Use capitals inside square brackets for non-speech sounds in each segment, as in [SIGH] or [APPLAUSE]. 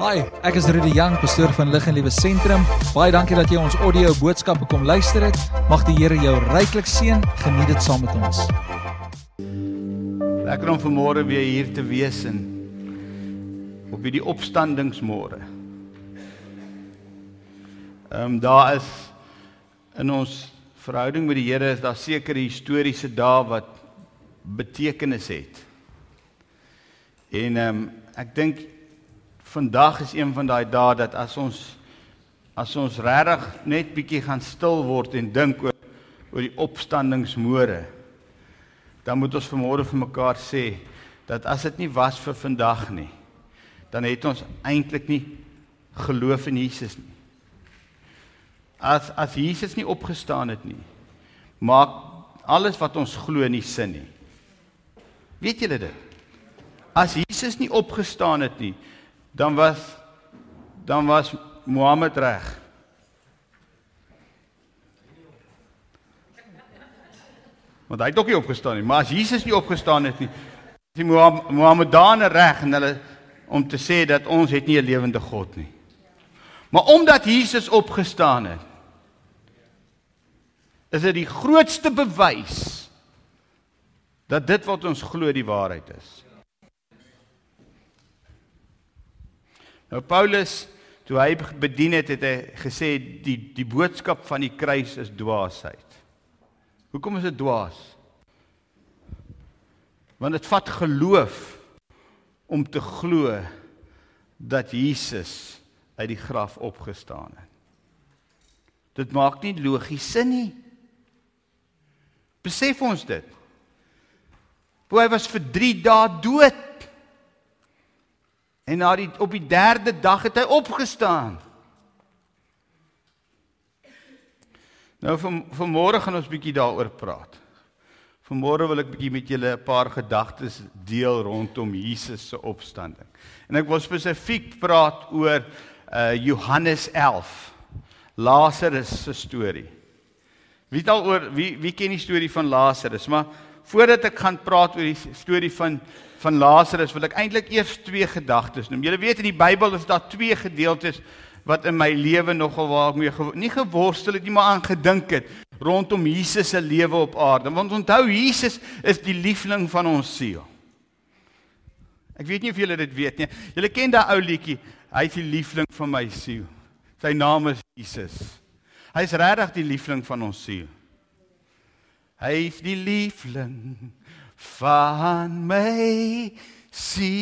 Hi, ek is Rudy Jang, pastoor van Lig en Liewe Sentrum. Baie dankie dat jy ons audio boodskappe kom luister het. Mag die Here jou ryklik seën. Geniet dit saam met ons. Lekker om vanmôre weer hier te wees en op hierdie opstandingsmôre. Ehm um, daar is in ons verhouding met die Here is daar sekere historiese dae wat betekenis het. En ehm um, ek dink vandag is een van daai dae dat as ons as ons regtig net bietjie gaan stil word en dink oor oor die opstandingsmôre dan moet ons vanmôre vir mekaar sê dat as dit nie was vir vandag nie dan het ons eintlik nie geloof in Jesus nie. As as Jesus nie opgestaan het nie maak alles wat ons glo nie sin nie. Weet julle dit? As Jesus nie opgestaan het nie, dan was dan was Mohammed reg. Want hy het ook nie opgestaan nie, maar as Jesus nie opgestaan het nie, is die Mohammedane reg en hulle om te sê dat ons het nie 'n lewende God nie. Maar omdat Jesus opgestaan het, is dit die grootste bewys dat dit wat ons glo die waarheid is. Nou Paulus toe hy bedien het, het hy gesê die die boodskap van die kruis is dwaasheid. Hoekom is dit dwaas? Want dit vat geloof om te glo dat Jesus uit die graf opgestaan het. Dit maak nie logies sin nie. Besef ons dit. Hoe hy was vir 3 dae dood. En na die op die derde dag het hy opgestaan. Nou van vanmôre gaan ons bietjie daaroor praat. Vanmôre wil ek bietjie met julle 'n paar gedagtes deel rondom Jesus se opstanding. En ek wil spesifiek praat oor uh Johannes 11. Lazarus se storie. Wie het al oor wie wie ken die storie van Lazarus? Maar voordat ek gaan praat oor die storie van van Lazarus wil ek eintlik eers twee gedagtes noem. Julle weet in die Bybel is daar twee gedeeltes wat in my lewe nogal waarmee gewo nie geworstel het nie, maar aan gedink het rondom Jesus se lewe op aarde. Want onthou Jesus is die liefling van ons siel. Ek weet nie of julle dit weet nie. Julle ken daai ou liedjie, hy is die liefling van my siel. Sy naam is Jesus. Hy is regtig die liefling van ons siel. Hy is die liefling van my siel.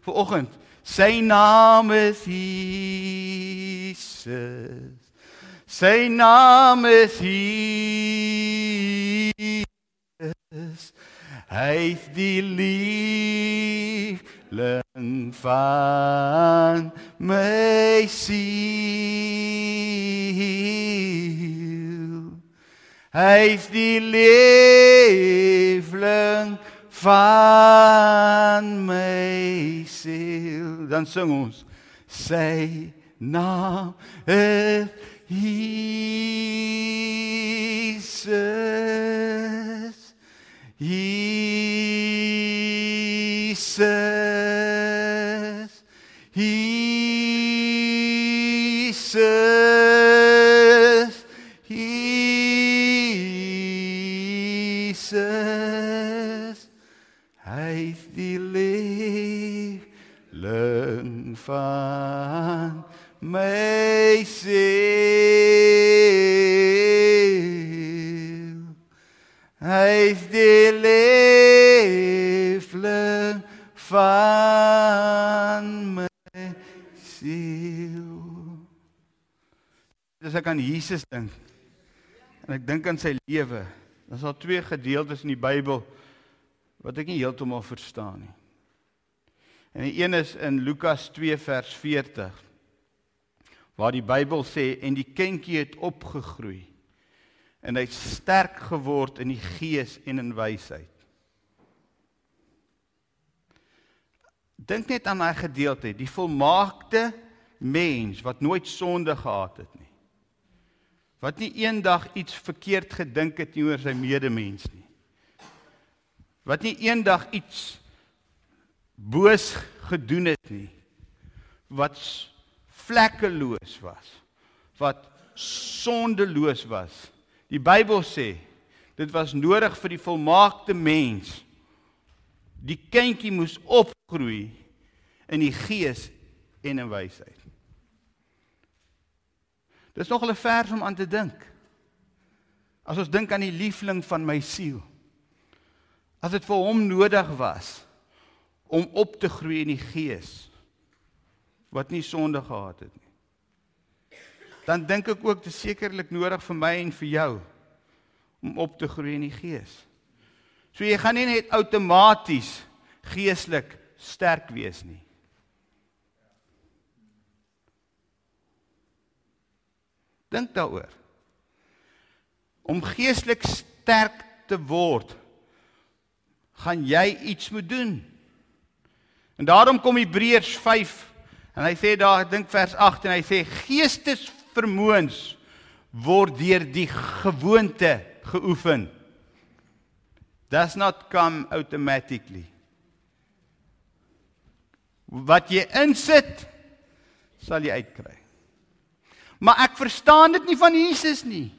Vanoggend, sy naam is Jesus. Sy naam is Jesus. Hy is die liefling van my siel. Hy is die liefling van my siel. Dan sing ons sy naam is Jesus. Jesus. Jesus. Jesus. Hy die liefling van my siel. Hy die liefling van my siel. Dis ek aan Jesus dink. En ek dink aan sy lewe. Daar's al twee gedeeltes in die Bybel wat ek nie heeltemal verstaan nie. En die een is in Lukas 2 vers 40 waar die Bybel sê en die kindjie het opgegroei en hy sterk geword in die gees en in wysheid. Dink net aan daai gedeelte, die volmaakte mens wat nooit sonde gehad het nie. Wat nie eendag iets verkeerd gedink het nie oor sy medemens nie. Wat nie eendag iets boos gedoen het nie wat vlekkeloos was, wat sondeloos was. Die Bybel sê dit was nodig vir die volmaakte mens. Die kindjie moes opgroei in die gees en in wysheid. Dis nog 'n vers om aan te dink. As ons dink aan die liefling van my siel. As dit vir hom nodig was om op te groei in die gees wat nie sonde gehad het nie. Dan dink ek ook is sekerlik nodig vir my en vir jou om op te groei in die gees. So jy gaan nie net outomaties geestelik sterk wees nie. Dink daaroor. Om geestelik sterk te word, gaan jy iets moet doen. En daarom kom Hebreërs 5 en hy sê daar, ek dink vers 8 en hy sê geestesvermoëns word deur die gewoonte geoefen. Does not come automatically. Wat jy insit, sal jy uitkry. Maar ek verstaan dit nie van Jesus nie.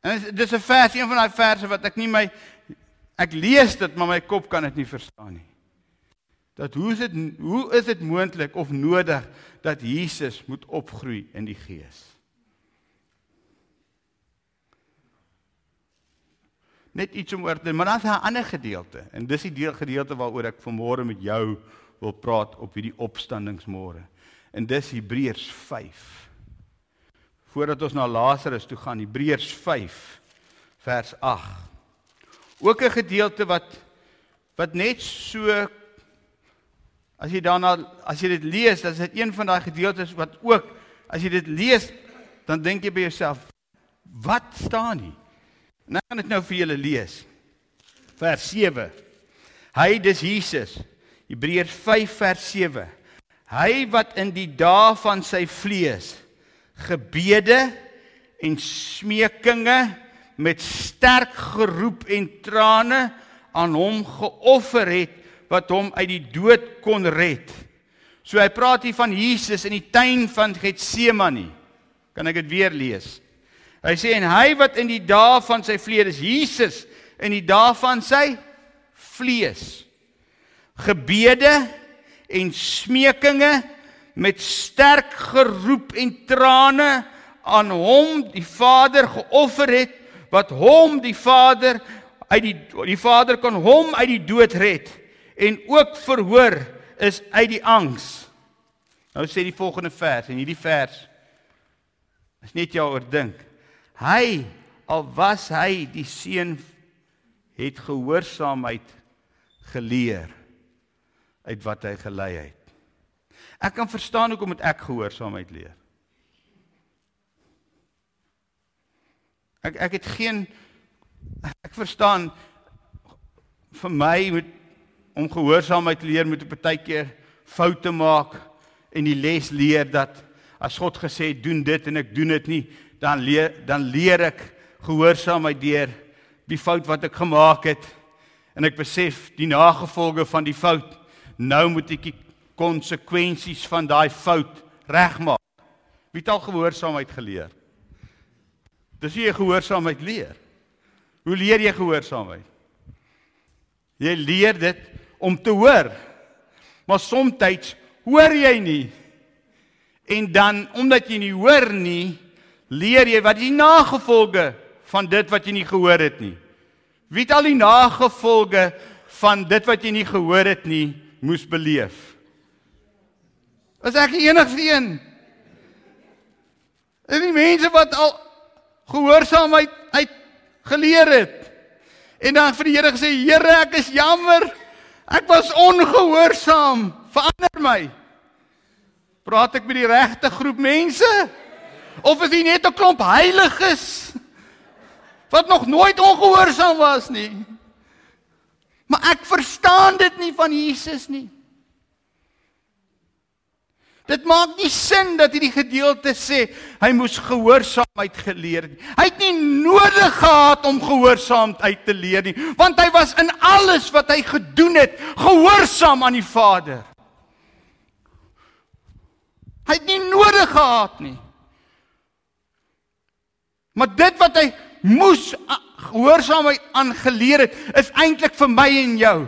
En dis 'n vers, een van daai verse wat ek nie my ek lees dit, maar my kop kan dit nie verstaan nie. Dat hoe is dit hoe is dit moontlik of nodig dat Jesus moet opgroei in die gees? Net iets om oor te, maar dan is 'n ander gedeelte en dis die deel gedeelte waaroor ek vanmôre met jou wil praat op hierdie opstandingsmôre. En dis Hebreërs 5. Voordat ons na Lazarus toe gaan, Hebreërs 5 vers 8. Ook 'n gedeelte wat wat net so as jy daarna as jy dit lees, dan is dit een van daai gedeeltes wat ook as jy dit lees, dan dink jy by jouself, wat staan hier? En ek gaan dit nou vir julle lees. Vers 7. Hy dis Jesus Hebreërs 5 vers 7. Hy wat in die dae van sy vlees gebede en smekinge met sterk geroep en trane aan hom geoffer het wat hom uit die dood kon red. So hy praat hier van Jesus in die tuin van Getsemane. Kan ek dit weer lees? Hy sê en hy wat in die dae van sy vlees Jesus in die dae van sy vlees gebede en smekinge met sterk geroep en trane aan hom die Vader geoffer het wat hom die Vader uit die die Vader kan hom uit die dood red en ook verhoor is uit die angs. Nou sê die volgende vers en hierdie vers is net jou oordink. Hy al was hy die seun het gehoorsaamheid geleer uit wat hy gelei het. Ek kan verstaan hoekom moet ek gehoorsaamheid leer. Ek ek het geen ek verstaan vir my moet om gehoorsaamheid leer moet 'n partykeer foute maak en die les leer dat as God gesê het doen dit en ek doen dit nie, dan leer dan leer ek gehoorsaamheid deur die fout wat ek gemaak het en ek besef die nagevolge van die fout Nou moet ek die konsekwensies van daai fout regmaak. Wie het al gehoorsaamheid geleer? Dis hoe jy gehoorsaamheid leer. Hoe leer jy gehoorsaamheid? Jy leer dit om te hoor. Maar soms hoor jy nie. En dan omdat jy nie hoor nie, leer jy wat die nagevolge van dit wat jy nie gehoor het nie. Wie het al die nagevolge van dit wat jy nie gehoor het nie moes beleef. Is ek die enigste een? En die mense wat al gehoorsaamheid uit geleer het. En dan vir die Here gesê, Here, ek is jammer. Ek was ongehoorsaam. Verander my. Praat ek met die regte groep mense? Of is dit net 'n klomp heiliges wat nog nooit ongehoorsaam was nie? Maar ek verstaan dit nie van Jesus nie. Dit maak nie sin dat hierdie gedeelte sê hy moes gehoorsaamheid geleer het. Hy het nie nodig gehad om gehoorsaamheid te leer nie, want hy was in alles wat hy gedoen het gehoorsaam aan die Vader. Hy het nie nodig gehad nie. Maar dit wat hy moes gehoorsaamheid aangeleer het, is eintlik vir my en jou.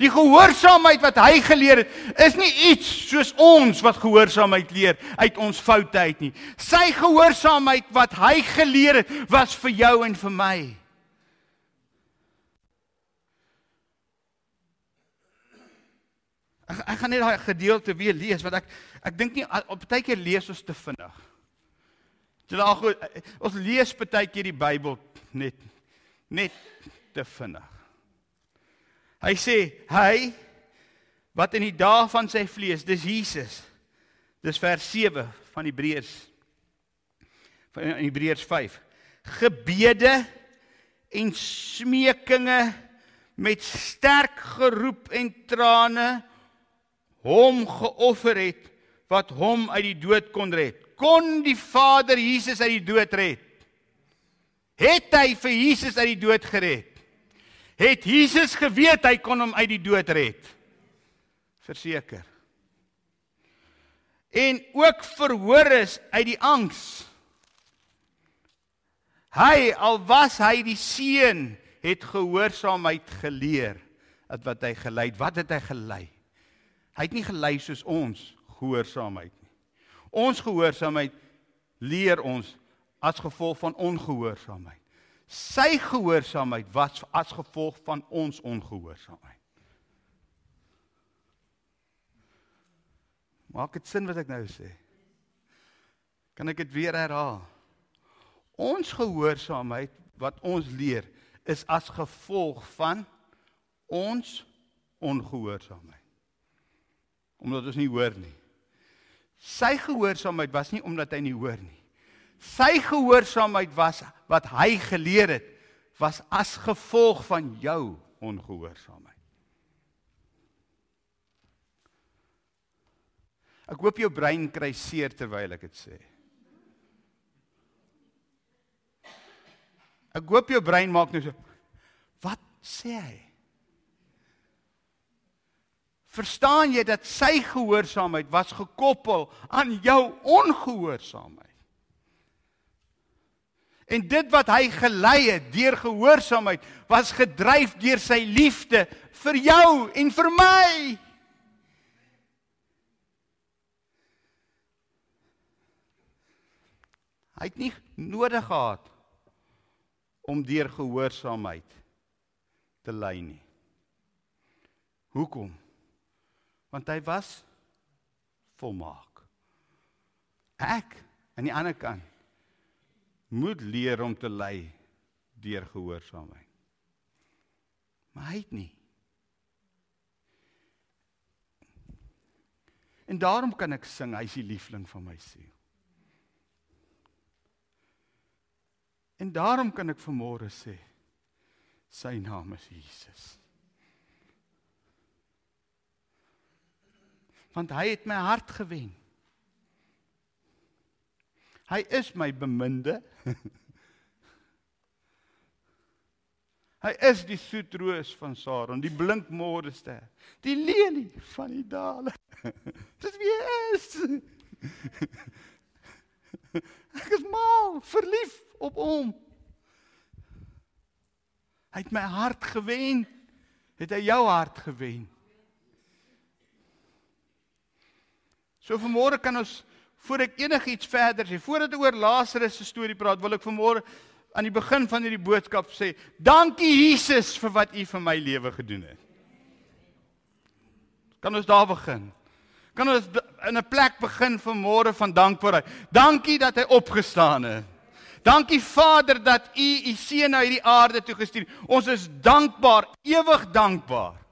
Die gehoorsaamheid wat hy geleer het, is nie iets soos ons wat gehoorsaamheid leer uit ons foute uit nie. Sy gehoorsaamheid wat hy geleer het, was vir jou en vir my. Ek ek gaan net daai gedeelte weer lees want ek ek dink nie op baie keer lees ons te vinnig. Jy laag goed, ons lees baie keer die Bybel net net te vinnig. Hy sê hy wat in die dae van sy vlees, dis Jesus. Dis vers 7 van Hebreërs van Hebreërs 5. Gebede en smekinge met sterk geroep en trane hom geoffer het wat hom uit die dood kon red. Kon die Vader Jesus uit die dood red? Het hy vir Jesus uit die dood gered? Het Jesus geweet hy kon hom uit die dood red? Verseker. En ook verhoor is uit die angs. Hy al was hy die seun het gehoorsaamheid geleer at wat hy gelei het. Wat het hy gelei? Hy het nie gelei soos ons gehoorsaamheid nie. Ons gehoorsaamheid leer ons as gevolg van ongehoorsaamheid. Sy gehoorsaamheid was as gevolg van ons ongehoorsaamheid. Maak dit sin wat ek nou sê? Kan ek dit weer herhaal? Ons gehoorsaamheid wat ons leer is as gevolg van ons ongehoorsaamheid. Omdat ons nie hoor nie. Sy gehoorsaamheid was nie omdat hy nie hoor nie. Sy gehoorsaamheid was wat hy geleer het was as gevolg van jou ongehoorsaamheid. Ek hoop jou brein kry seer terwyl ek dit sê. Ek hoop jou brein maak nou so wat sê hy? Verstaan jy dat sy gehoorsaamheid was gekoppel aan jou ongehoorsaamheid? En dit wat hy gelei het deur gehoorsaamheid was gedryf deur sy liefde vir jou en vir my. Hy het nie nodig gehad om deur gehoorsaamheid te lei nie. Hoekom? Want hy was volmaak. Ek aan die ander kant moet leer om te lei deur gehoorsaamheid. Maar hy het nie. En daarom kan ek sing, hy is die liefling van my siel. En daarom kan ek vanmôre sê sy naam is Jesus. Want hy het my hart gewen. Hy is my beminde. [LAUGHS] Hy is die soetroos van Saron, die blink môrester, die lelie van die dale. [LAUGHS] Dis wie hy is. [LAUGHS] Ek is mal, verlief op hom. Hy het my hart gewen. Het hy jou hart gewen? So vanmôre kan ons voor ek enigiets verder sê, voordat ek oor Lazarus se storie praat, wil ek vanmôre aan die begin van hierdie boodskap sê, dankie Jesus vir wat u vir my lewe gedoen het. Kan ons daar begin? Kan ons in 'n plek begin vanmôre van dankbaarheid. Dankie dat hy opgestaan het. Dankie Vader dat u u seun na hierdie aarde toe gestuur. Ons is dankbaar, ewig dankbaar.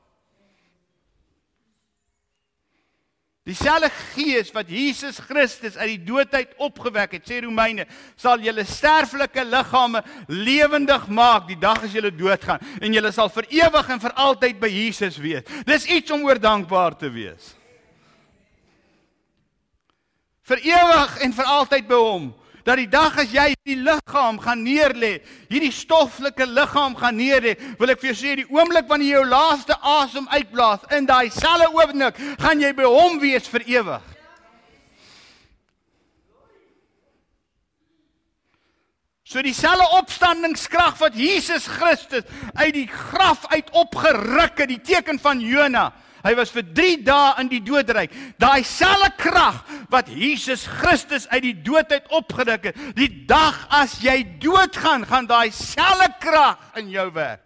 Dieselfde Gees wat Jesus Christus uit die doodheid opgewek het, sê Romeine, sal julle sterflike liggame lewendig maak die dag as julle doodgaan en julle sal vir ewig en vir altyd by Jesus wees. Dis iets om oor dankbaar te wees. Vir ewig en vir altyd by hom. Dat die dag as jy die liggaam gaan neerlê, hierdie stoffelike liggaam gaan neerlê, wil ek vir jou sê die oomblik wanneer jy jou laaste asem uitblaas in daai selfe oomblik, gaan jy by hom wees vir ewig. So dieselfde opstandingskrag wat Jesus Christus uit die graf uit opgeruk het, die teken van Jona. Hy was vir 3 dae in die doodryk. Daai selfde krag wat Jesus Christus uit die dood uit opgeruk het, die dag as jy doodgaan, gaan daai selfde krag in jou werk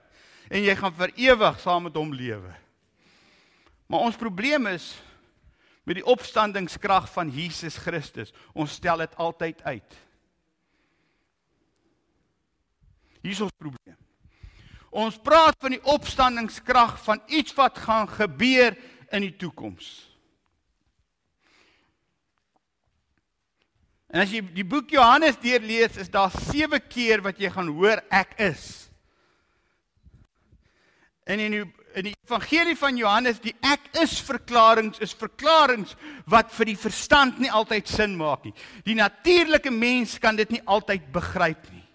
en jy gaan vir ewig saam met hom lewe. Maar ons probleem is met die opstandingskrag van Jesus Christus. Ons stel dit altyd uit. Hier is ons probleem. Ons praat van die opstandingskrag van iets wat gaan gebeur in die toekoms. En as jy die boek Johannes deurlees, is daar 7 keer wat jy gaan hoor ek is. En in die in die evangelie van Johannes, die ek is verklaringe is verklaringe wat vir die verstand nie altyd sin maak nie. Die natuurlike mens kan dit nie altyd begryp nie.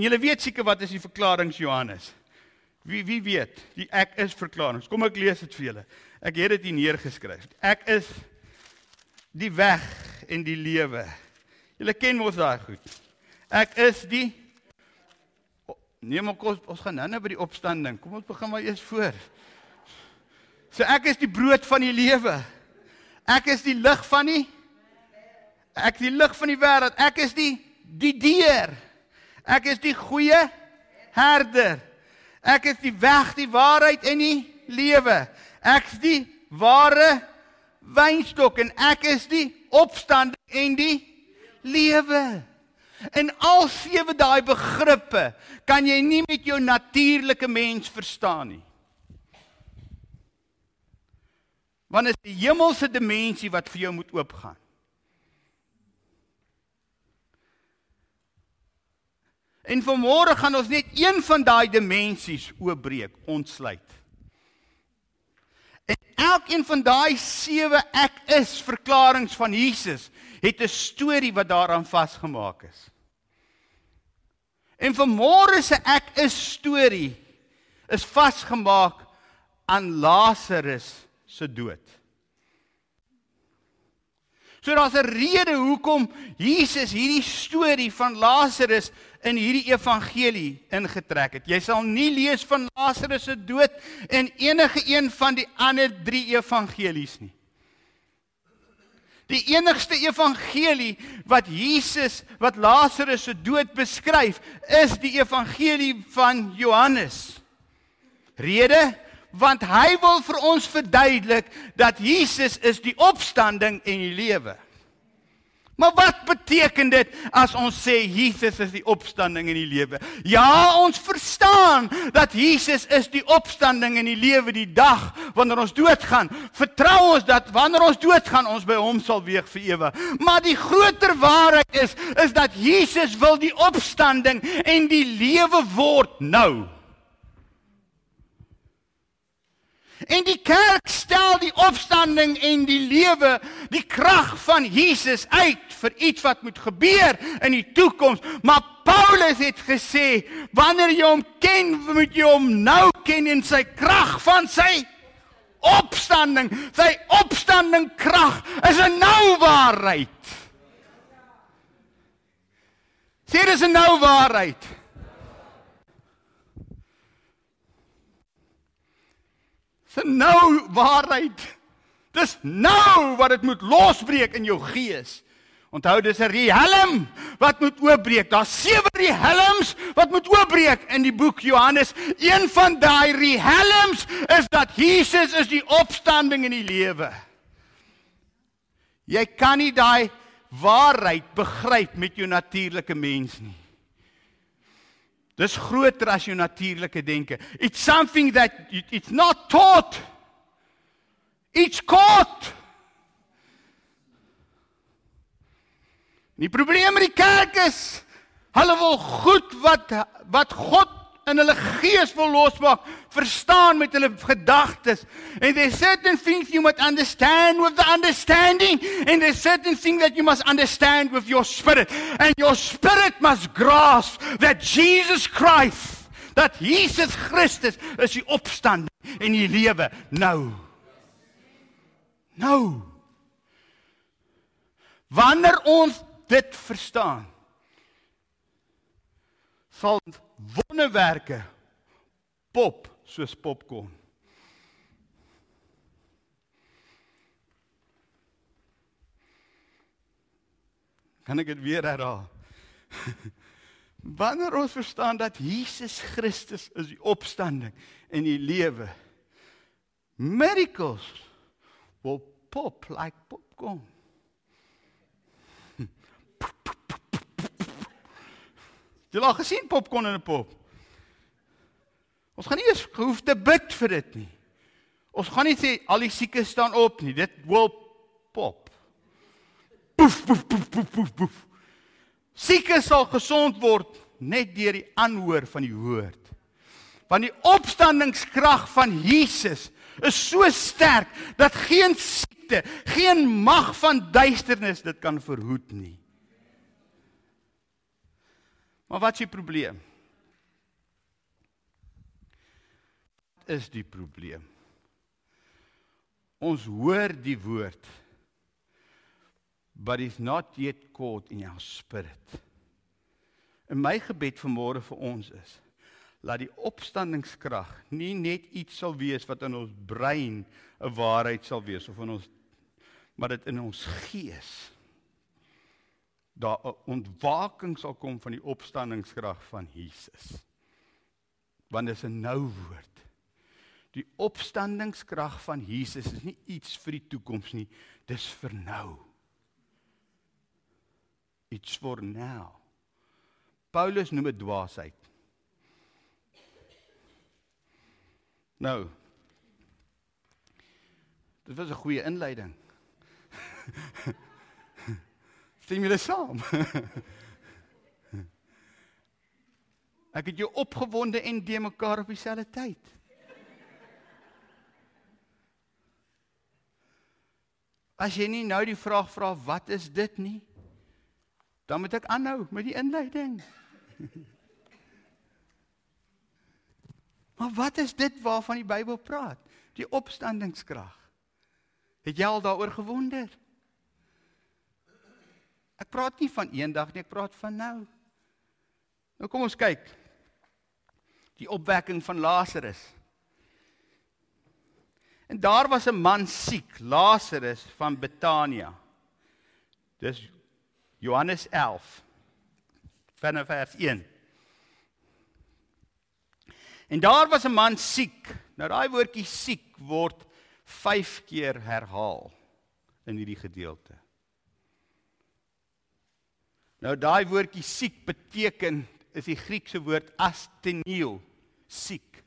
En julle weet seker wat is die verklaringe Johannes? Wie wie weet? Die ek is verklaringe. Kom ek lees dit vir julle. Ek het dit hier neergeskryf. Ek is die weg en die lewe. Julle ken mos daai goed. Ek is die Nee, maar kom ons gaan nou-nou by die opstanding. Kom ons begin maar eers voor. So ek is die brood van die lewe. Ek is die lig van die Ek die lig van die wêreld. Ek is die die deur. Ek is die goeie herder. Ek is die weg, die waarheid en die lewe. Ek is die ware wynstok en ek is die opstand en die lewe. En al sewe daai begrippe kan jy nie met jou natuurlike mens verstaan nie. Want dit is die hemelse dimensie wat vir jou moet oopgaan. En vanmôre gaan ons net een van daai dimensies oopbreek, ontsluit. En elkeen van daai sewe ek is verklaringe van Jesus het 'n storie wat daaraan vasgemaak is. En vanmôre se ek is storie is vasgemaak aan Lazarus se dood. So daar's 'n rede hoekom Jesus hierdie storie van Lazarus in hierdie evangelie ingetrek het. Jy sal nie lees van Lazarus se dood in enige een van die ander 3 evangelies nie. Die enigste evangelie wat Jesus wat Lazarus se dood beskryf, is die evangelie van Johannes. Rede want hy wil vir ons verduidelik dat Jesus is die opstanding en die lewe. Maar wat beteken dit as ons sê Jesus is die opstanding en die lewe? Ja, ons verstaan dat Jesus is die opstanding en die lewe die dag wanneer ons doodgaan. Vertrou ons dat wanneer ons doodgaan ons by hom sal weeg vir ewig. Maar die groter waarheid is is dat Jesus wil die opstanding en die lewe word nou. En die kerk stel die opstanding en die lewe, die krag van Jesus uit vir iets wat moet gebeur in die toekoms. Maar Paulus het gesê, wanneer jy hom ken, moet jy hom nou ken in sy krag van sy opstanding. Sy opstanding krag is 'n nou waarheid. Sê dis 'n nou waarheid. Dis nou waarheid. Dis nou wat dit moet losbreek in jou gees. Onthou dis 'n riehelm wat moet oopbreek. Daar's sewe riehelms wat moet oopbreek in die boek Johannes. Een van daai riehelms is dat Jesus is die opstanding en die lewe. Jy kan nie daai waarheid begryp met jou natuurlike mens nie. Dis groter as jou natuurlike denke. It's something that it's not taught. It's caught. Die probleem met die kerk is hulle wil goed wat wat God in hulle gees wil losmaak, verstaan met hulle gedagtes. And there's certain things you must understand with the understanding and there's certain things that you must understand with your spirit. And your spirit must grasp that Jesus Christ, dat Jesus Christus is die opstanding en die lewe nou. Nou. Wanneer ons dit verstaan, sal wonderwerke pop soos popcorn. Kan ek dit weer herhaal? [LAUGHS] Wanneer ons verstaan dat Jesus Christus is die opstanding en die lewe, miracles will pop like popcorn. Jy het al gesien popcorn in 'n pop. Ons gaan nie eers hoef te bid vir dit nie. Ons gaan nie sê al die siekes staan op nie. Dit wil pop. Poef poef poef poef poef. poef. Siekes sal gesond word net deur die aanhoor van die woord. Want die opstandingskrag van Jesus is so sterk dat geen siekte, geen mag van duisternis dit kan verhoed nie. Maar wat is die probleem? Wat is die probleem? Ons hoor die woord but is not yet caught in our spirit. En my gebed vanmôre vir ons is laat die opstandingskrag nie net iets sal wees wat in ons brein 'n waarheid sal wees of in ons maar dit in ons gees daar 'n ontwaking sal kom van die opstandingskrag van Jesus. Want dit is 'n nou woord. Die opstandingskrag van Jesus is nie iets vir die toekoms nie, dis vir nou. It's for now. Paulus noem dit dwaasheid. Nou. Dit was 'n goeie inleiding. [LAUGHS] Stem julle saam? Ek het jou opgewonde en de mekaar op dieselfde tyd. As jy nie nou die vraag vra wat is dit nie, dan moet ek aanhou met die inleiding. Maar wat is dit waarvan die Bybel praat? Die opstandingskrag. Het jy al daaroor gewonder? Ek praat nie van eendag nie, ek praat van nou. Nou kom ons kyk. Die opwekking van Lazarus. En daar was 'n man siek, Lazarus van Betania. Dis Johannes 11 vanaf vers 1. En daar was 'n man siek. Nou daai woordjie siek word 5 keer herhaal in hierdie gedeelte. Nou daai woordjie siek beteken is die Griekse woord asthenio, siek.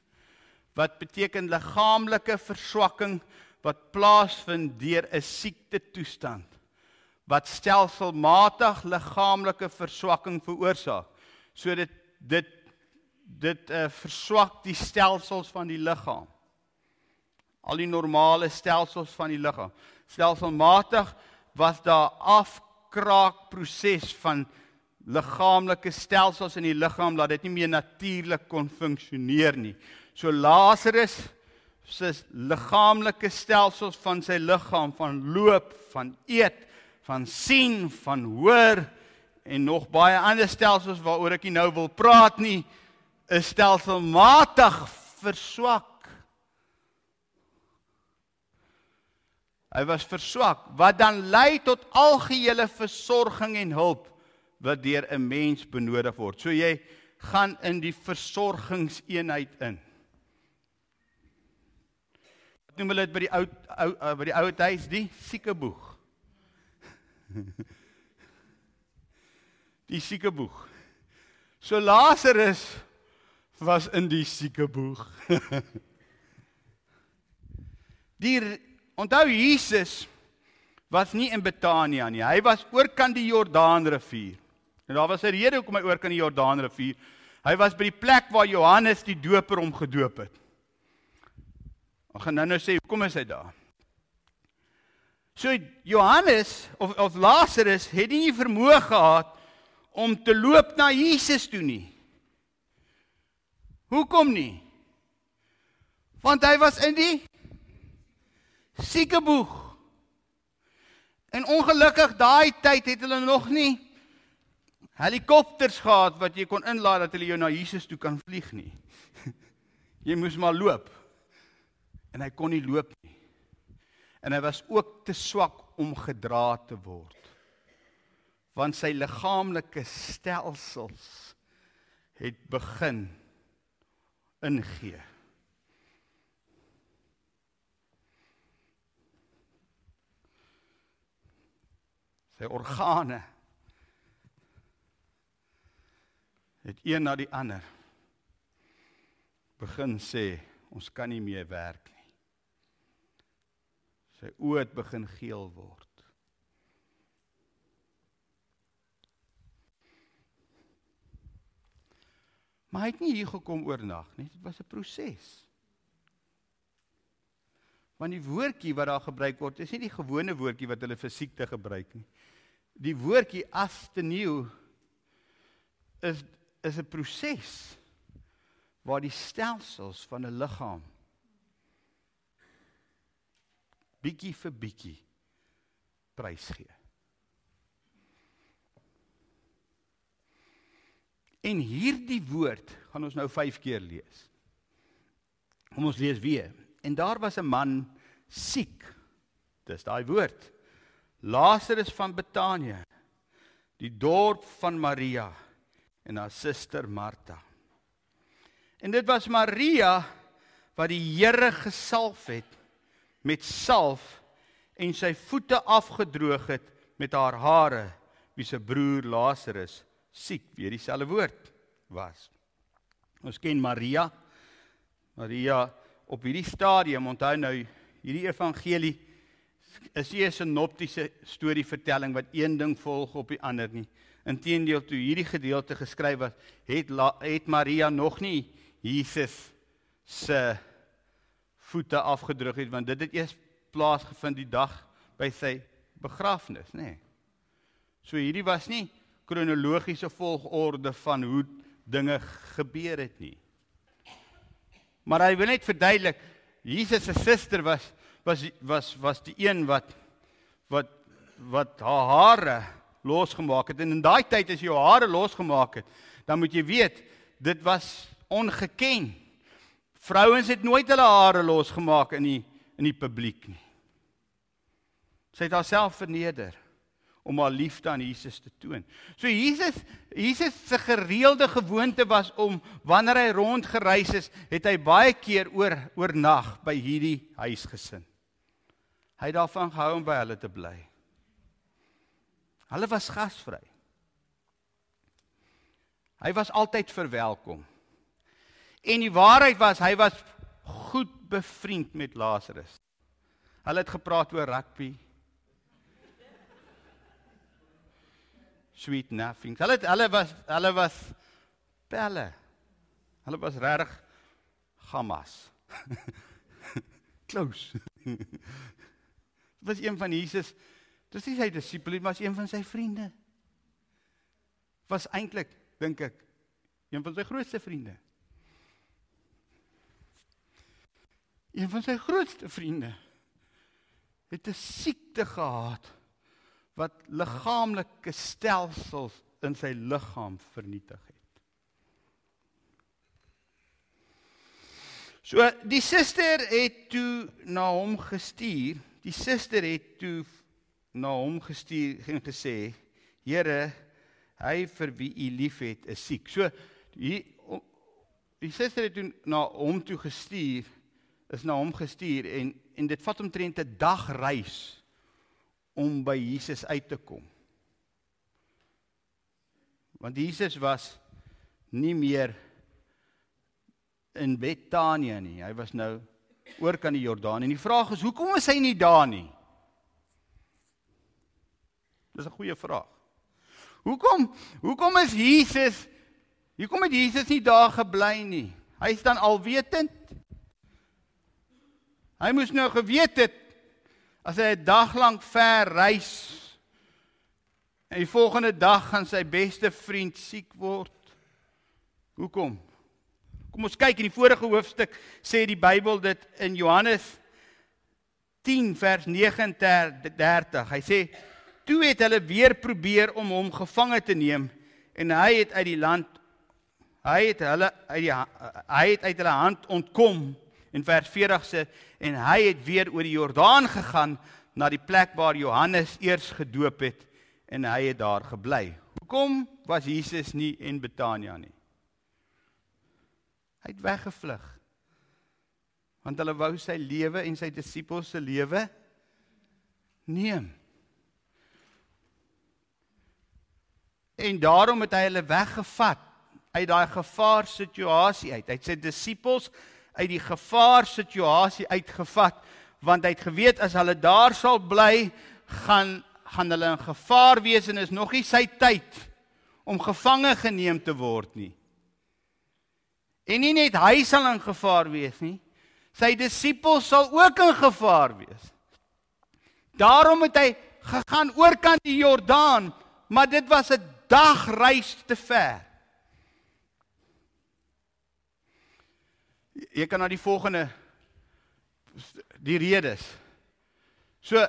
Wat beteken liggaamlike verswakking wat plaasvind deur 'n siekte toestand wat stelselmatig liggaamlike verswakking veroorsaak. So dit dit dit uh, verswak die stelsels van die liggaam. Al die normale stelsels van die liggaam. Stelselmatig was daar af kraakproses van liggaamlike stelsels in die liggaam dat dit nie meer natuurlik kon funksioneer nie. So Lazarus se liggaamlike stelsels van sy liggaam van loop, van eet, van sien, van hoor en nog baie ander stelsels waaroor ek nie nou wil praat nie, is stelselmatig verswak. Hy was verswak wat dan lei tot algehele versorging en hulp wat deur 'n mens benodig word. So jy gaan in die versorgingseenheid in. Wat noem hulle dit by die ou ou uh, by die ou huis die siekeboeg. [LAUGHS] Die siekeboeg. So Lazarus was in die siekeboeg. [LAUGHS] Die Onthou Jesus was nie in Betania nie. Hy was oor kan die Jordaanrivier. En daar was 'n rede hoekom hy oor kan die Jordaanrivier. Hy was by die plek waar Johannes die Doper hom gedoop het. Ek gaan nou nou sê, hoekom is hy daar? So Johannes of of Lazarus het nie vermoë gehad om te loop na Jesus toe nie. Hoekom nie? Want hy was in die siekeboeg. En ongelukkig daai tyd het hulle nog nie helikopters gehad wat jy kon inlaat dat hulle jou na Jesus toe kan vlieg nie. [LAUGHS] Jy moes maar loop. En hy kon nie loop nie. En hy was ook te swak om gedra te word. Want sy liggaamlike stelsels het begin ingee. Sy organe het een na die ander begin sê ons kan nie meer werk nie. Sy oë het begin geel word. Maar hy het nie hier gekom oornag nie. Dit was 'n proses. Want die woordjie wat daar gebruik word, is nie die gewone woordjie wat hulle vir siekte gebruik nie. Die woordjie asteneu is is 'n proses waar die stelsels van 'n liggaam bietjie vir bietjie prys gee. En hierdie woord gaan ons nou 5 keer lees. Kom ons lees weer. En daar was 'n man siek. Dis daai woord. Lazarus van Betanië, die dorp van Maria en haar suster Martha. En dit was Maria wat die Here gesalf het met salf en sy voete afgedroog het met haar hare, wie se broer Lazarus siek, weer dieselfde woord was. Ons ken Maria. Maria op hierdie stadium, onthou nou, hierdie evangelie is nie 'n sinoptiese storievertelling wat een ding volg op die ander nie. Inteendeel toe hierdie gedeelte geskryf was, het het Maria nog nie Jesus se voete afgedruk het want dit het eers plaasgevind die dag by sy begrafnis, nê. Nee. So hierdie was nie kronologiese volgorde van hoe dinge gebeur het nie. Maar hy wil net verduidelik Jesus se suster was was was was die een wat wat wat haar hare losgemaak het en in daai tyd as jy jou hare losgemaak het, dan moet jy weet dit was ongeken. Vrouens het nooit hulle hare losgemaak in die in die publiek nie. Sy het haarself verneder om haar liefde aan Jesus te toon. So Jesus Jesus se gereelde gewoonte was om wanneer hy rondgereis is, het hy baie keer oor oornag by hierdie huisgesin. Hy het daarvan gehou om by hulle te bly. Hulle was gasvry. Hy was altyd verwelkom. En die waarheid was hy was goed bevriend met Lazarus. Hulle het gepraat oor rugby, sweet nothing. Hulle hulle was hulle was pelle. Hulle was reg gammas. [LAUGHS] Close. [LAUGHS] Dit was een van Jesus. Dis nie sy disipel nie, maar een van sy vriende. Was eintlik, dink ek, een van sy grootste vriende. Een van sy grootste vriende het 'n siekte gehad wat liggaamlike stelsels in sy liggaam vernietig het. So die suster het toe na hom gestuur. Die suster het toe na hom gestuur en gesê: "Here, hy vir wie u liefhet is siek." So die die suster het toe na hom toe gestuur, is na hom gestuur en en dit vat omtrent 'n dag reis om by Jesus uit te kom. Want Jesus was nie meer in Betanië nie. Hy was nou oor kan die Jordaan en die vraag is hoekom is hy nie daar nie? Dis 'n goeie vraag. Hoekom hoekom is Jesus Hier kom dit Jesus nie daar gebly nie. Hy is dan alwetend. Hy moes nou geweet het as hy 'n dag lank ver reis en die volgende dag gaan sy beste vriend siek word. Hoekom? Kom ons kyk in die vorige hoofstuk sê die Bybel dit in Johannes 10 vers 39. Hy sê toe het hulle weer probeer om hom gevange te neem en hy het uit die land hy het hulle uit die hy het uit hulle hand ontkom in vers 40 sê en hy het weer oor die Jordaan gegaan na die plek waar Johannes eers gedoop het en hy het daar gebly. Hoekom was Jesus nie in Betanië nie? Hy het weggevlug. Want hulle wou sy lewe en sy disippels se lewe neem. En daarom het hy hulle weggevat uit daai gevaarsituasie uit. Hy het sy disippels uit die gevaarsituasie uitgevat want hy het geweet as hulle daar sal bly, gaan gaan hulle in gevaar wees en is nog nie sy tyd om gevange geneem te word nie. En nie net hy sal in gevaar wees nie, sy disippels sal ook in gevaar wees. Daarom het hy gegaan oorkant die Jordaan, maar dit was 'n dagreis te ver. Jy kan na die volgende die redes. So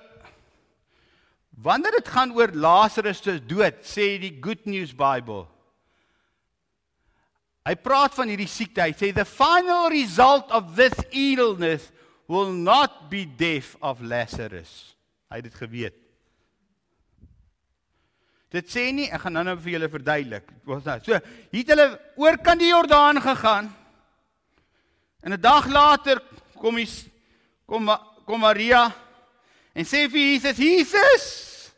wanneer dit gaan oor Lazarus se dood, sê die Good News Bible Hy praat van hierdie siekte. Hy sê the final result of this illness will not be death of Lazarus. Hy het dit geweet. Dit sê nie, ek gaan nou-nou vir julle verduidelik. Wat nou? So, hier het hulle oor kan die Jordaan gegaan. En 'n dag later kom hy kom kom Maria en sê vir Jesus: "Jesus,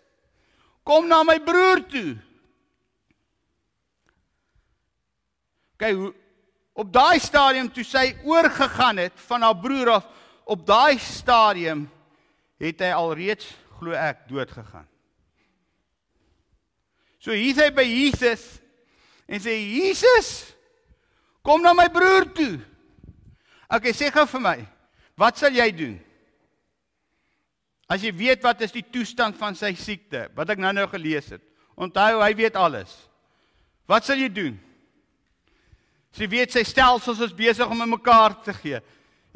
kom na my broer toe." Kyk hoe op daai stadium toe sy oorgegaan het van haar broer af, op daai stadium het hy alreeds glo ek dood gegaan. So hier sê by Jesus en sê Jesus kom na my broer toe. Okay, sê gou vir my, wat sal jy doen? As jy weet wat is die toestand van sy siekte, wat ek nou-nou gelees het. Onthou, hy weet alles. Wat sal jy doen? Sy weet sy stelsels is besig om in mekaar te gee.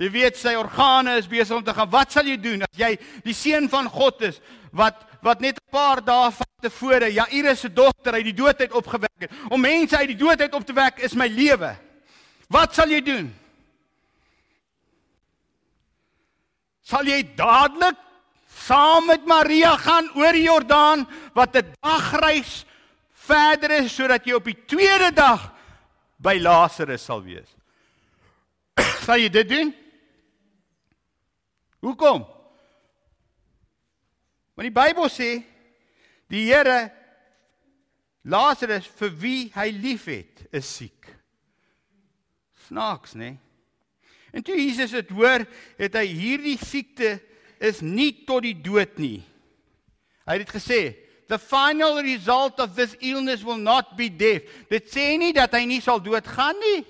Jy weet sy organe is besig om te gaan. Wat sal jy doen as jy die seun van God is wat wat net 'n paar dae van tevore Jairus se dogter uit die dood uit opgewek het. Om mense uit die dood uit op te wek is my lewe. Wat sal jy doen? Sal jy dadelik saam met Maria gaan oor die Jordaan wat 'n dagreis verder is sodat jy op die tweede dag by Lazarus sal wees. [COUGHS] Sal jy dit doen? Hoekom? Want die Bybel sê die Here Lazarus vir wie hy liefhet is siek. Snaaks, né? En toe Jesus dit hoor, het hy hierdie siekte is nie tot die dood nie. Hy het dit gesê, The final result of this illness will not be death. Dit sê nie dat hy nie sal doodgaan nie.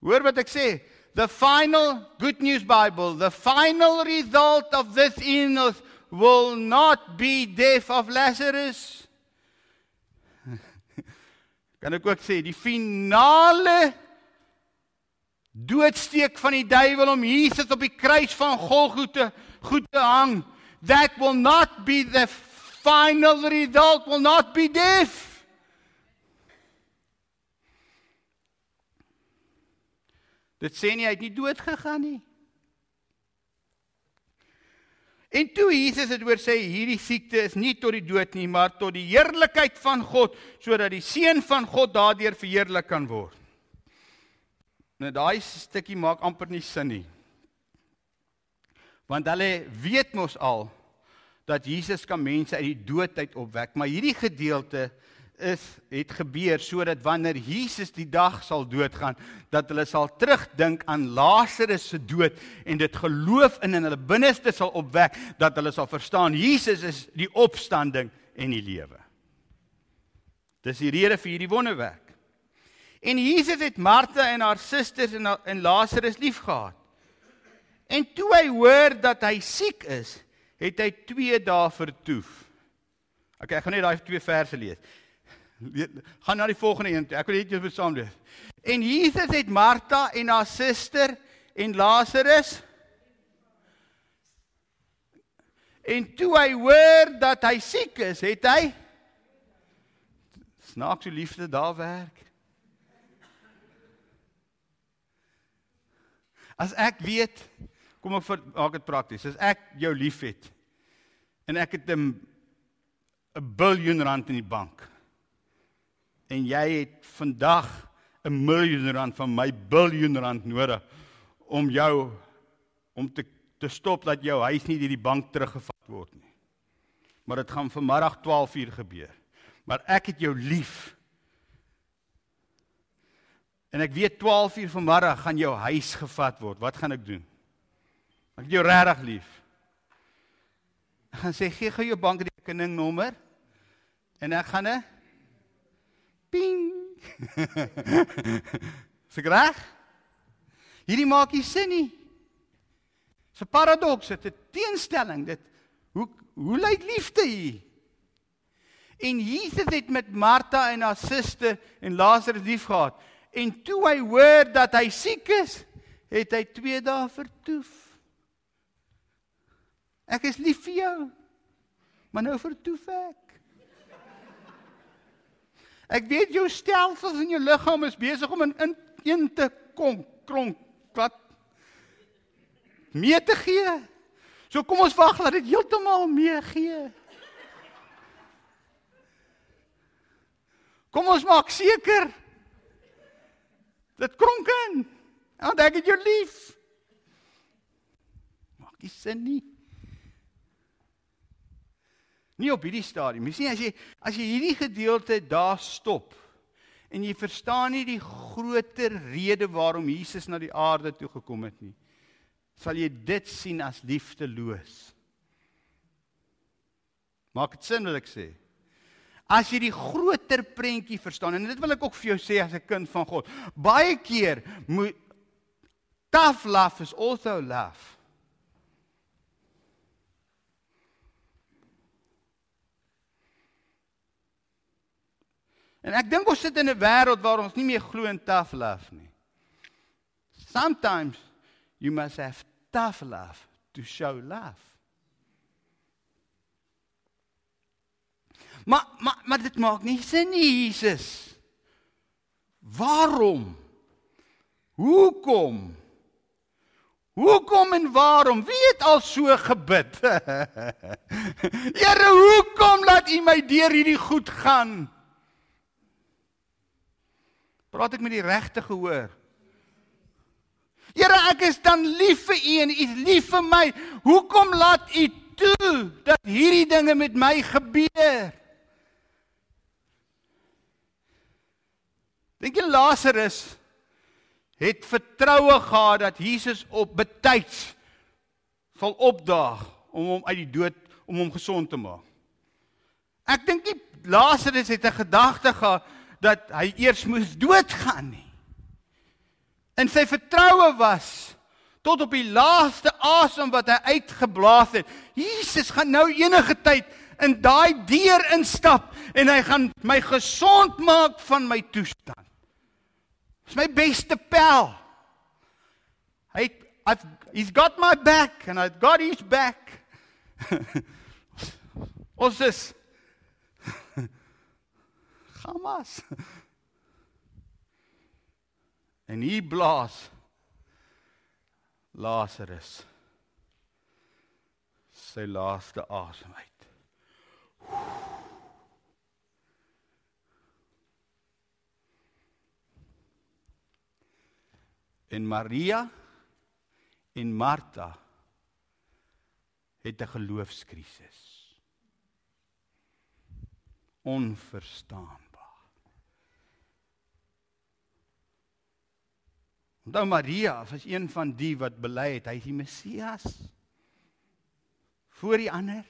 Hoor wat ek sê. The final good news Bible, the final result of this illness will not be death of Lazarus. [LAUGHS] kan ek ook sê die finale doodsteek van die duiwel om Jesus op die kruis van Golgotha goed te hang. That will not be the final result will not be death. Dit sê nie hy het nie dood gegaan nie. En toe Jesus het oor sê hierdie siekte is nie tot die dood nie, maar tot die heerlikheid van God, sodat die seun van God daardeur verheerlik kan word. Nou daai stukkie maak amper nie sin nie. Want hulle weet mos al dat Jesus kan mense uit die dood uit opwek, maar hierdie gedeelte is het gebeur sodat wanneer Jesus die dag sal doodgaan, dat hulle sal terugdink aan Lazarus se dood en dit geloof in in hulle binneste sal opwek dat hulle sal verstaan Jesus is die opstanding en die lewe. Dis die rede vir hierdie wonderwerk. En Jesus het Martha en haar susters en en Lazarus liefgehad. En toe hy hoor dat hy siek is, het hy 2 dae vertoef. Okay, ek gaan net daai twee verse lees. Gaan na die volgende een. Ek wil net jou saam lees. En Jesus het Martha en haar suster en Lazarus En toe hy hoor dat hy siek is, het hy snaaks so liefde daar werk. As ek weet, kom ek maak dit prakties. As ek jou liefhet en ek het 'n 'n biljoen rand in die bank en jy het vandag 'n miljoen rand van my biljoen rand nodig om jou om te te stop dat jou huis nie deur die bank teruggevat word nie. Maar dit gaan vanmiddag 12uur gebeur. Maar ek het jou lief. En ek weet 12uur vanmiddag gaan jou huis gevat word. Wat gaan ek doen? Ek het jou regtig lief. Ek gaan sê gee gou jou bankrekeningnommer en ek gaan 'n ping. [LAUGHS] Seker? Hierdie maak nie sin nie. Dis 'n paradoks, dit 'n teenstelling. Dit hoe hoe lyk liefde hier? En Jesus het met Martha en haar suster en Lazarus liefgehad. En toe hy hoor dat hy siek is, het hy 2 dae vertoef. Ek is lief vir jou. Maar nou vertoef ek. Ek weet jou stelsels in jou liggaam is besig om in een te kom kronk wat mee te gee. So kom ons wag dat dit heeltemal mee gee. Kom ons maak seker dit kronk in. Want ek het jou lief. Maak nie sin nie. Nie op hierdie stadium. Jy sien as jy as jy hierdie gedeelte daar stop en jy verstaan nie die groter rede waarom Jesus na die aarde toe gekom het nie sal jy dit sien as liefdeloos. Maak dit sin wat ek sê? As jy die groter prentjie verstaan en dit wil ek ook vir jou sê as 'n kind van God. Baie keer moet tough love is also love. En ek dink ons sit in 'n wêreld waar ons nie meer glo in tough love nie. Sometimes you must have tough love to show love. Maar maar maar dit maak nie sin nie Jesus. Waarom? Hoekom? Hoekom en waarom? Wie het al so gebid? [LAUGHS] Here, hoekom laat U my deur hierdie goed gaan? Praat ek met die regte gehoor? Here, ek is dan lief vir U en U is lief vir my. Hoekom laat U toe dat hierdie dinge met my gebeur? Dink jy Lazarus het vertroue gehad dat Jesus op betyds sal opdaag om hom uit die dood om hom gesond te maak? Ek dink nie Lazarus het 'n gedagte gehad dat hy eers moes doodgaan nie. En sy vertroue was tot op die laaste asem wat hy uitgeblaas het. Jesus gaan nou enige tyd in daai deur instap en hy gaan my gesond maak van my toestand. Dis my beste pel. Hy I've he's got my back and I've got his back. [LAUGHS] Ons is Hamas. En hier blaas Lazarus sy laaste asem uit. En Maria en Martha het 'n geloofskrisis. Onverstaan. Onthou Maria was een van die wat bely het hy is die Messias. Voor die ander.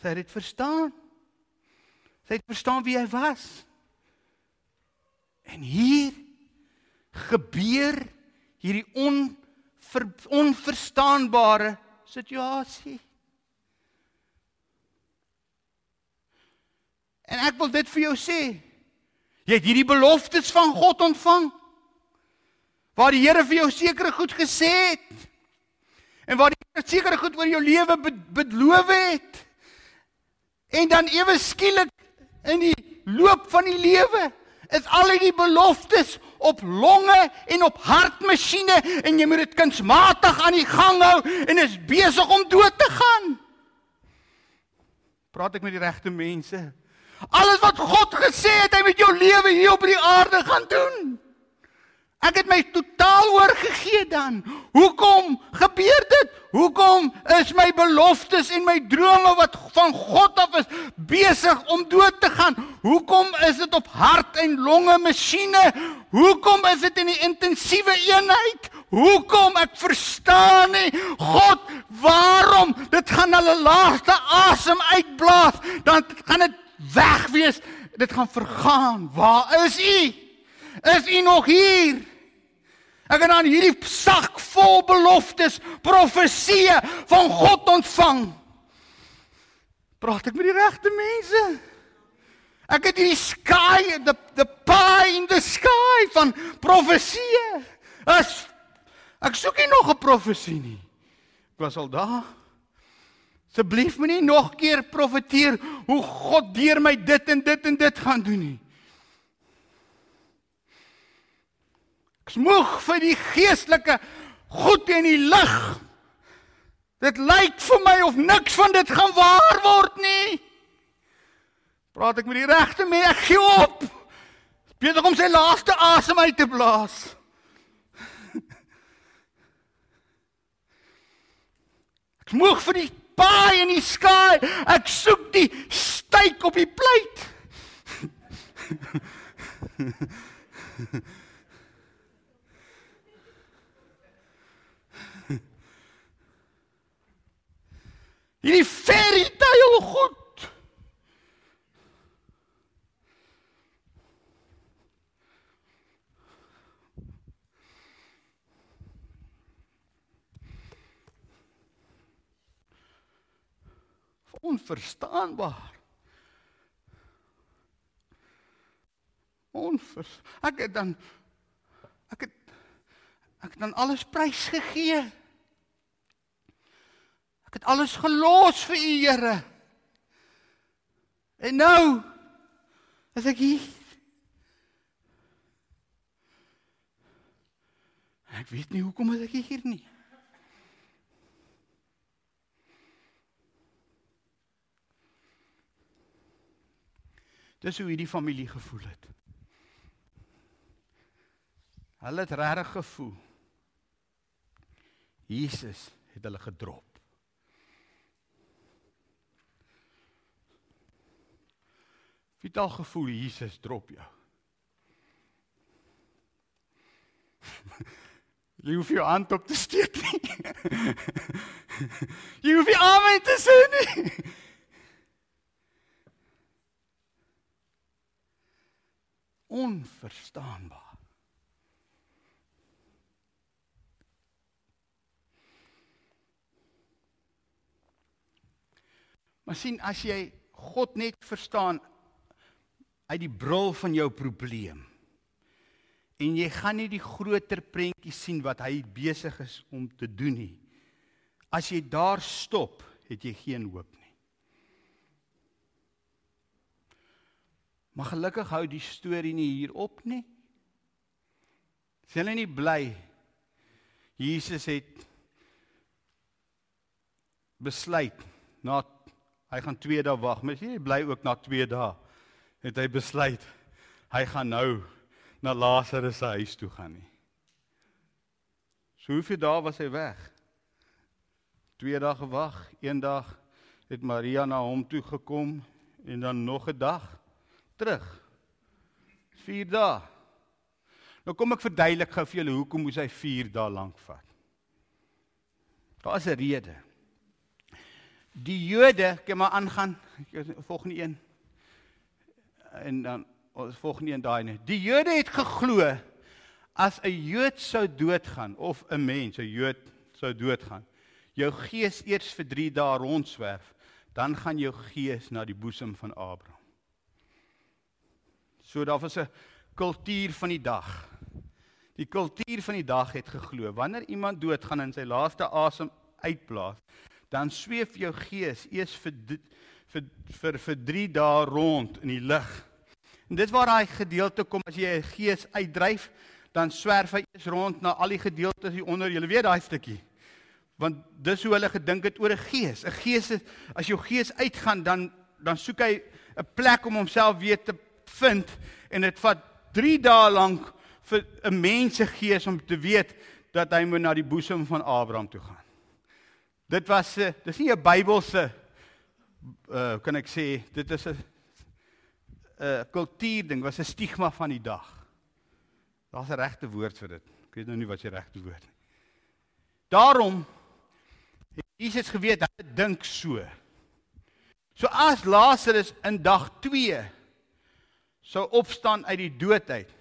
Sy het dit verstaan. Sy het verstaan wie hy was. En hier gebeur hierdie onver, onverstaanbare situasie. En ek wil dit vir jou sê. Jy het hierdie beloftes van God ontvang. Waar die Here vir jou sekere goed gesê het. En waar die Here sekere goed oor jou lewe beloof het. En dan ewe skielik in die loop van die lewe is al die beloftes op longe en op hartmasjiene en jy moet dit kunsmatig aan die gang hou en is besig om dood te gaan. Praat ek met die regte mense? Alles wat God gesê het hy met jou lewe hier op die aarde gaan doen. Ek het my totaal oorgegee dan. Hoekom gebeur dit? Hoekom is my beloftes en my drome wat van God af is besig om dood te gaan? Hoekom is dit op hart en longe masjiene? Hoekom is dit in die intensiewe eenheid? Hoekom ek verstaan nie God, waarom? Dit gaan hulle laaste asem uitblaas, dan gaan dit weg wees. Dit gaan vergaan. Waar is U? Is U nog hier? Ek het dan hierdie sak vol beloftes, profeseë van God ontvang. Praat ek met die regte mense? Ek het hierdie sky, the the pie in the sky van profeseë. As ek soek nie nog 'n profesie nie. Ek was al daar. Asseblief moenie nog keer profeteer hoe God deur my dit en dit en dit gaan doen nie. Ek smoeg vir die geestelike goed in die lig. Dit lyk vir my of niks van dit gaan waar word nie. Praat ek met die regte mense, ek gee op. Beter om sy laaste asem uit te blaas. Ek smoeg vir die paai in die sky. Ek soek die styk op die pleit. [LAUGHS] Hierdie fairy tale goed. Onverstaanbaar. Onvers ek het dan ek het ek het dan alles prys gegee het alles gelos vir u Here. En nou is ek hier. Ek weet nie hoekom ek hier nie. Dis hoe hierdie familie gevoel het. Hulle het regtig gevoel. Jesus het hulle gedrop. Wie het al gevoel Jesus drop jou? [LAUGHS] Jy hoef jou hand op te steek nie. [LAUGHS] Jy hoef nie amen te sê nie. Onverstaanbaar. Maar sien as jy God net verstaan uit die bril van jou probleem. En jy gaan nie die groter prentjie sien wat hy besig is om te doen nie. As jy daar stop, het jy geen hoop nie. Maar gelukkig hou die storie nie hier op nie. Is hulle nie bly? Jesus het besluit na hy gaan 2 dae wag, maar jy bly ook na 2 dae het hy besluit hy gaan nou na Lazarus se huis toe gaan nie. So hoeveel dae was hy weg? Twee dae gewag, een dag het Maria na hom toe gekom en dan nog 'n dag terug. 4 dae. Nou kom ek verduidelik gou vir julle hoekom moes hy 4 dae lank vat. Daar's 'n rede. Die Jode, kyk maar aangaan, volgende een en dan ons volgende een daai net. Die Jode het geglo as 'n Jood sou doodgaan of 'n mens, 'n Jood sou doodgaan, jou gees eers vir 3 dae rondswerf, dan gaan jou gees na die boesem van Abraham. So daar was 'n kultuur van die dag. Die kultuur van die dag het geglo wanneer iemand doodgaan en sy laaste asem uitblaas, dan sweef jou gees eers vir vir vir vir 3 dae rond in die lug. En dit waar daai gedeelte kom as jy 'n gees uitdryf, dan swerf hy eers rond na al die gedeeltes hier onder. Jy weet daai stukkie. Want dis hoe hulle gedink het oor 'n gees. 'n Gees is as jou gees uitgaan dan dan soek hy 'n plek om homself weer te vind en dit vat 3 dae lank vir 'n mens se gees om te weet dat hy moet na die boesem van Abraham toe gaan. Dit was 'n dis nie 'n Bybelse uh kan ek sê dit is 'n 'n uh, kultuur ding, was 'n stigma van die dag. Daar's 'n regte woord vir dit. Ek weet nou nie wat se regte woord nie. Daarom het Jesus geweet hy dink so. So as Lazarus in dag 2 sou opstaan uit die dood uit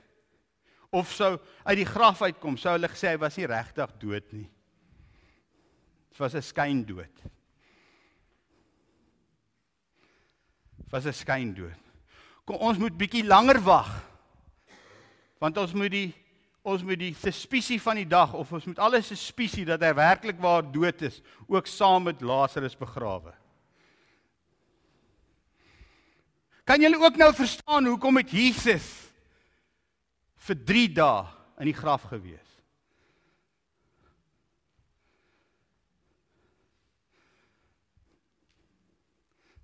of sou uit die graf uitkom, sou hulle gesê hy was nie regtig dood nie. Dit was 'n skyndood. Dit was 'n skyndood. Kom ons moet bietjie langer wag. Want ons moet die ons moet die suspisie van die dag of ons moet alles suspisie dat hy werklik waar dood is, ook saam met Lazarus begrawe. Kan julle ook nou verstaan hoekom het Jesus vir 3 dae in die graf gewees?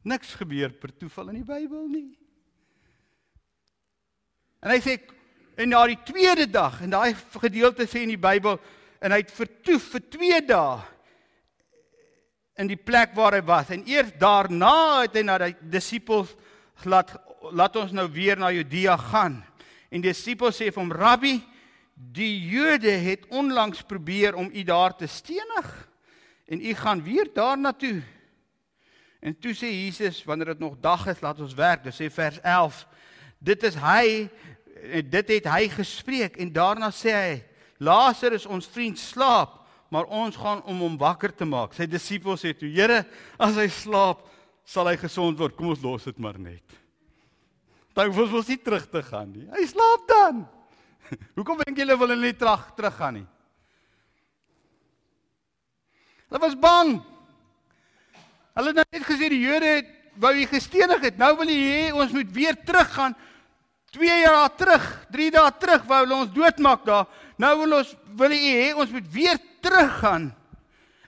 Niks gebeur per toeval in die Bybel nie. En hy sê en na die tweede dag en daai gedeelte sê in die Bybel en hy het vertoef vir 2 dae in die plek waar hy was en eers daarna het hy na die disippels laat laat ons nou weer na Judea gaan. En die disippels sê vir hom: "Rabbi, die Jode het onlangs probeer om u daar te stenig en u gaan weer daarna toe." En toe sê Jesus, wanneer dit nog dag is, laat ons werk. Dit sê vers 11. Dit is hy dit het hy gespreek en daarna sê hy: "Lazarus, ons vriend slaap, maar ons gaan om hom wakker te maak." Sy disippels sê toe: "Here, as hy slaap, sal hy gesond word. Kom ons los dit maar net." Hoef ons nie terug te gaan nie. Hy slaap dan. [LAUGHS] Hoekom dink julle wil hulle nie terug terug gaan nie? Hulle was bang. Hulle het net gesê die Jode het wou hy gestenig het. Nou wil hy hê ons moet weer teruggaan. 2 jaar terug, 3 dae terug wou hulle ons doodmaak daar. Nou wil ons wil hy hê ons moet weer teruggaan.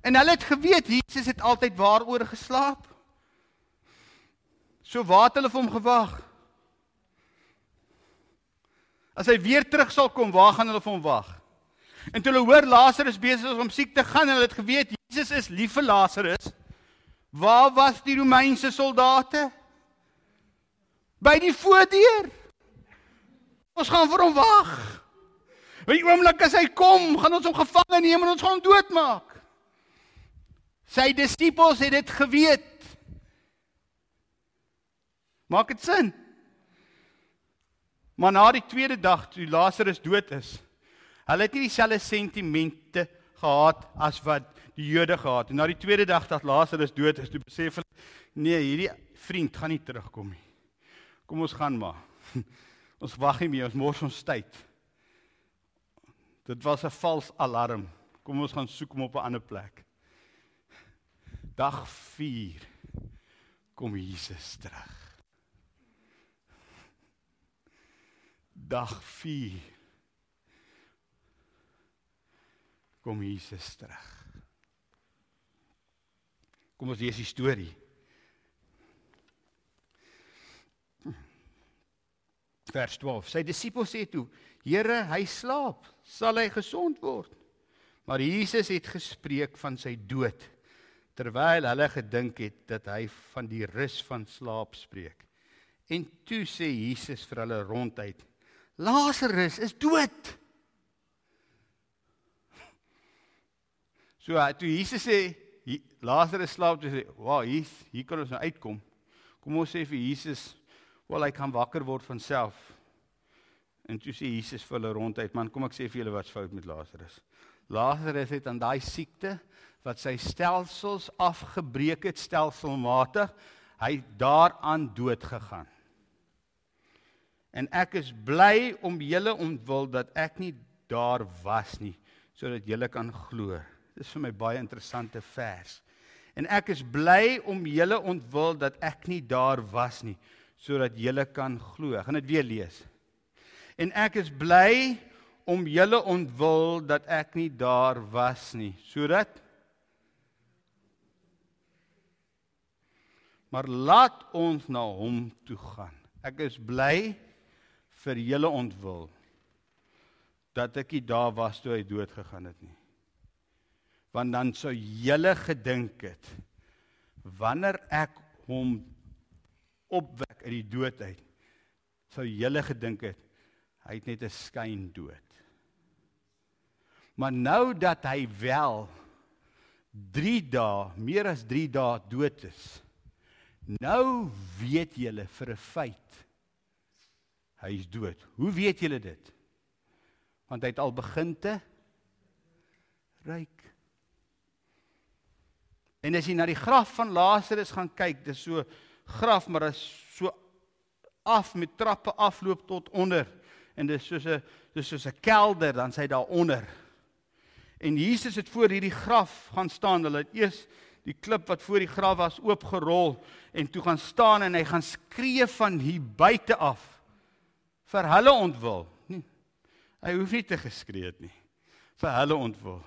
En hulle het geweet Jesus het altyd waaroor geslaap. So waar het hulle vir hom gewag? As hy weer terug sal kom, waar gaan hulle vir hom wag? En toe hulle hoor Lazarus besig is om siek te gaan, hulle het geweet Jesus is lief vir Lazarus. Waar was die Romeinse soldate? By die voordeur. Ons gaan vir hom wag. By die oomblik as hy kom, gaan ons hom gevange neem en ons gaan hom doodmaak. Sy disippels het dit geweet. Maak dit sin? Maar na die tweede dag toe Lazarus dood is, hulle het nie dieselfde sentimente gehad as wat die Jode gehad. En na die tweede dag dat Lazarus dood is, toe besef hulle nee, hierdie vriend gaan nie terugkom nie. Kom ons gaan maar. [LAUGHS] Ons wag nie meer, ons mors ons tyd. Dit was 'n vals alarm. Kom ons gaan soek hom op 'n ander plek. Dag 4 kom Jesus terug. Dag 4 kom Jesus terug. Kom ons lees die storie. Vers 12. Sy disippels sê toe: "Here, hy slaap. Sal hy gesond word?" Maar Jesus het gespreek van sy dood terwyl hulle gedink het dat hy van die rus van slaap spreek. En toe sê Jesus vir hulle ronduit: "Lazarus is dood." So toe Jesus sê Lazarus slaap, toe sê, "Wow, hier hier kan ons nou uitkom." Kom ons sê vir Jesus, Wel hy kan wakker word van self. En toe sê Jesus vir hulle ronduit, man, kom ek sê vir julle wat's fout met Lazarus. Lazarus het aan daai siekte wat sy stelsels afgebreek het stelselmatig, hy daaraan dood gegaan. En ek is bly om julle ontwil dat ek nie daar was nie sodat julle kan glo. Dis vir my baie interessante vers. En ek is bly om julle ontwil dat ek nie daar was nie sodat julle kan glo. Ek gaan dit weer lees. En ek is bly om julle ontwil dat ek nie daar was nie sodat Maar laat ons na hom toe gaan. Ek is bly vir julle ontwil dat ek nie daar was toe hy dood gegaan het nie want dan sou julle gedink het wanneer ek hom opwek uit die dood uit sou julle gedink het hy het net 'n skyn dood. Maar nou dat hy wel 3 dae meer as 3 dae dood is nou weet julle vir 'n feit hy is dood. Hoe weet julle dit? Want hy het al begin te ryk En as jy na die graf van Lazarus gaan kyk, dis so graf maar is so af met trappe afloop tot onder en dis soos 'n dis soos 'n kelder dan sy daaronder. En Jesus het voor hierdie graf gaan staan. Hulle het eers die klip wat voor die graf was oopgerol en toe gaan staan en hy gaan skree van hier buite af vir hulle ontwil. Hy hoef nie te geskree het nie. Vir hulle ontwil.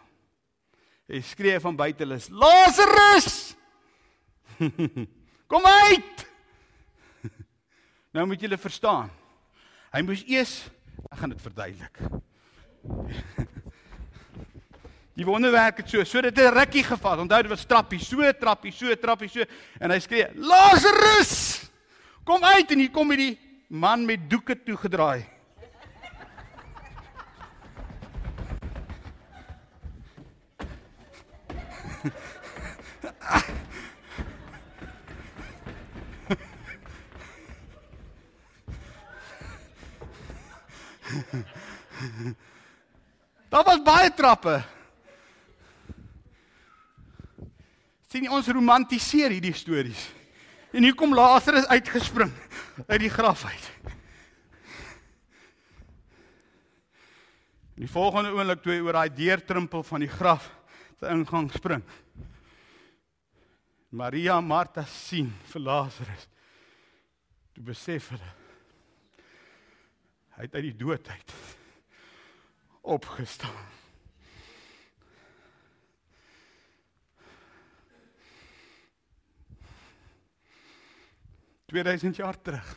Hy skree van buite hulle: "Lazarus! [LAUGHS] Kom uit!" [LAUGHS] Nou moet julle verstaan. Hy moes eers, ek gaan dit verduidelik. [LAUGHS] Die wonderwerk het so, so dit 'n rukkie gevat. Onthou dit was trappie, so trappie, so trappie, so en hy skree: "Lazarus! Kom uit!" En hier kom hierdie man met doeke toegedraai. [LAUGHS] [LAUGHS] Daar was baie trappe. Sien ons romantiseer hierdie stories. En hier kom Lazarus uitgespring uit die graf uit. In die volgende oomblik toe hy oor daai deurtrimpel van die graf se ingang spring. Maria en Martha sien vir Lazarus. Toe besef hulle hy het uit die dood uit [LAUGHS] opgestaan. Tweeduisend jaar terug.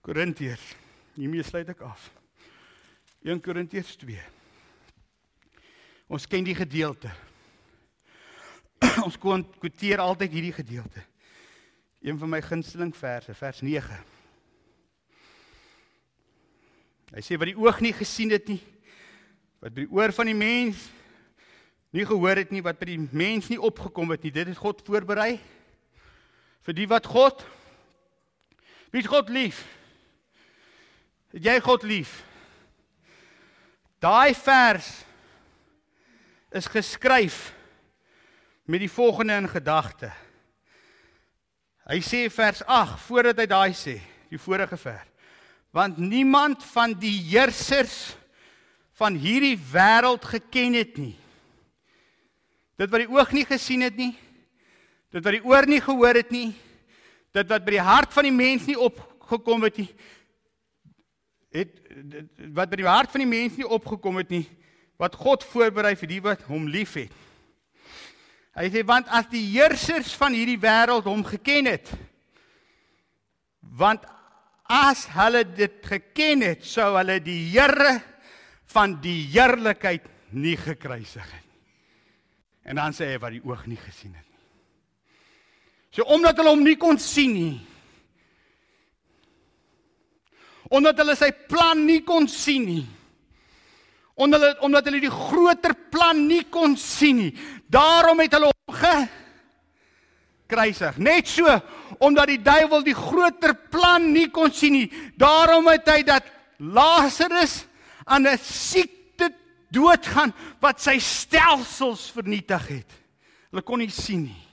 Korintiërs. Hiermee sluit ek af. 1 Korintiërs 2. Ons ken die gedeelte. [CLEARS THROAT] Ons kwoteer altyd hierdie gedeelte. Een van my gunsteling verse, vers 9. Hy sê wat die oog nie gesien het nie, wat by die oor van die mens nie gehoor het nie, wat by die mens nie opgekom het nie, dit het God voorberei vir die wat God Wie God lief? Het jy God lief? Daai vers is geskryf met die volgende in gedagte. Hy sê vers 8 voordat hy daai sê, die vorige vers. Want niemand van die heersers van hierdie wêreld geken het nie. Dit wat die oog nie gesien het nie, dit wat die oor nie gehoor het nie, dit wat by die hart van die mens nie opgekom het nie, het wat by die hart van die mens nie opgekom het nie, wat God voorberei vir die wat hom liefhet. Hy sê want as die heersers van hierdie wêreld hom geken het, want as hulle dit geken het, sou hulle die Here van die heerlikheid nie gekruisig het nie. En dan sê hy wat die oog nie gesien het nie. So omdat hulle hom nie kon sien nie. Omdat hulle sy plan nie kon sien nie omdat hulle omdat hulle die groter plan nie kon sien nie. Daarom het hulle hom ge gekruisig. Net so omdat die duiwel die groter plan nie kon sien nie. Daarom het hy dat Lazarus aan 'n siekte doodgaan wat sy stelsels vernietig het. Hulle kon nie sien nie.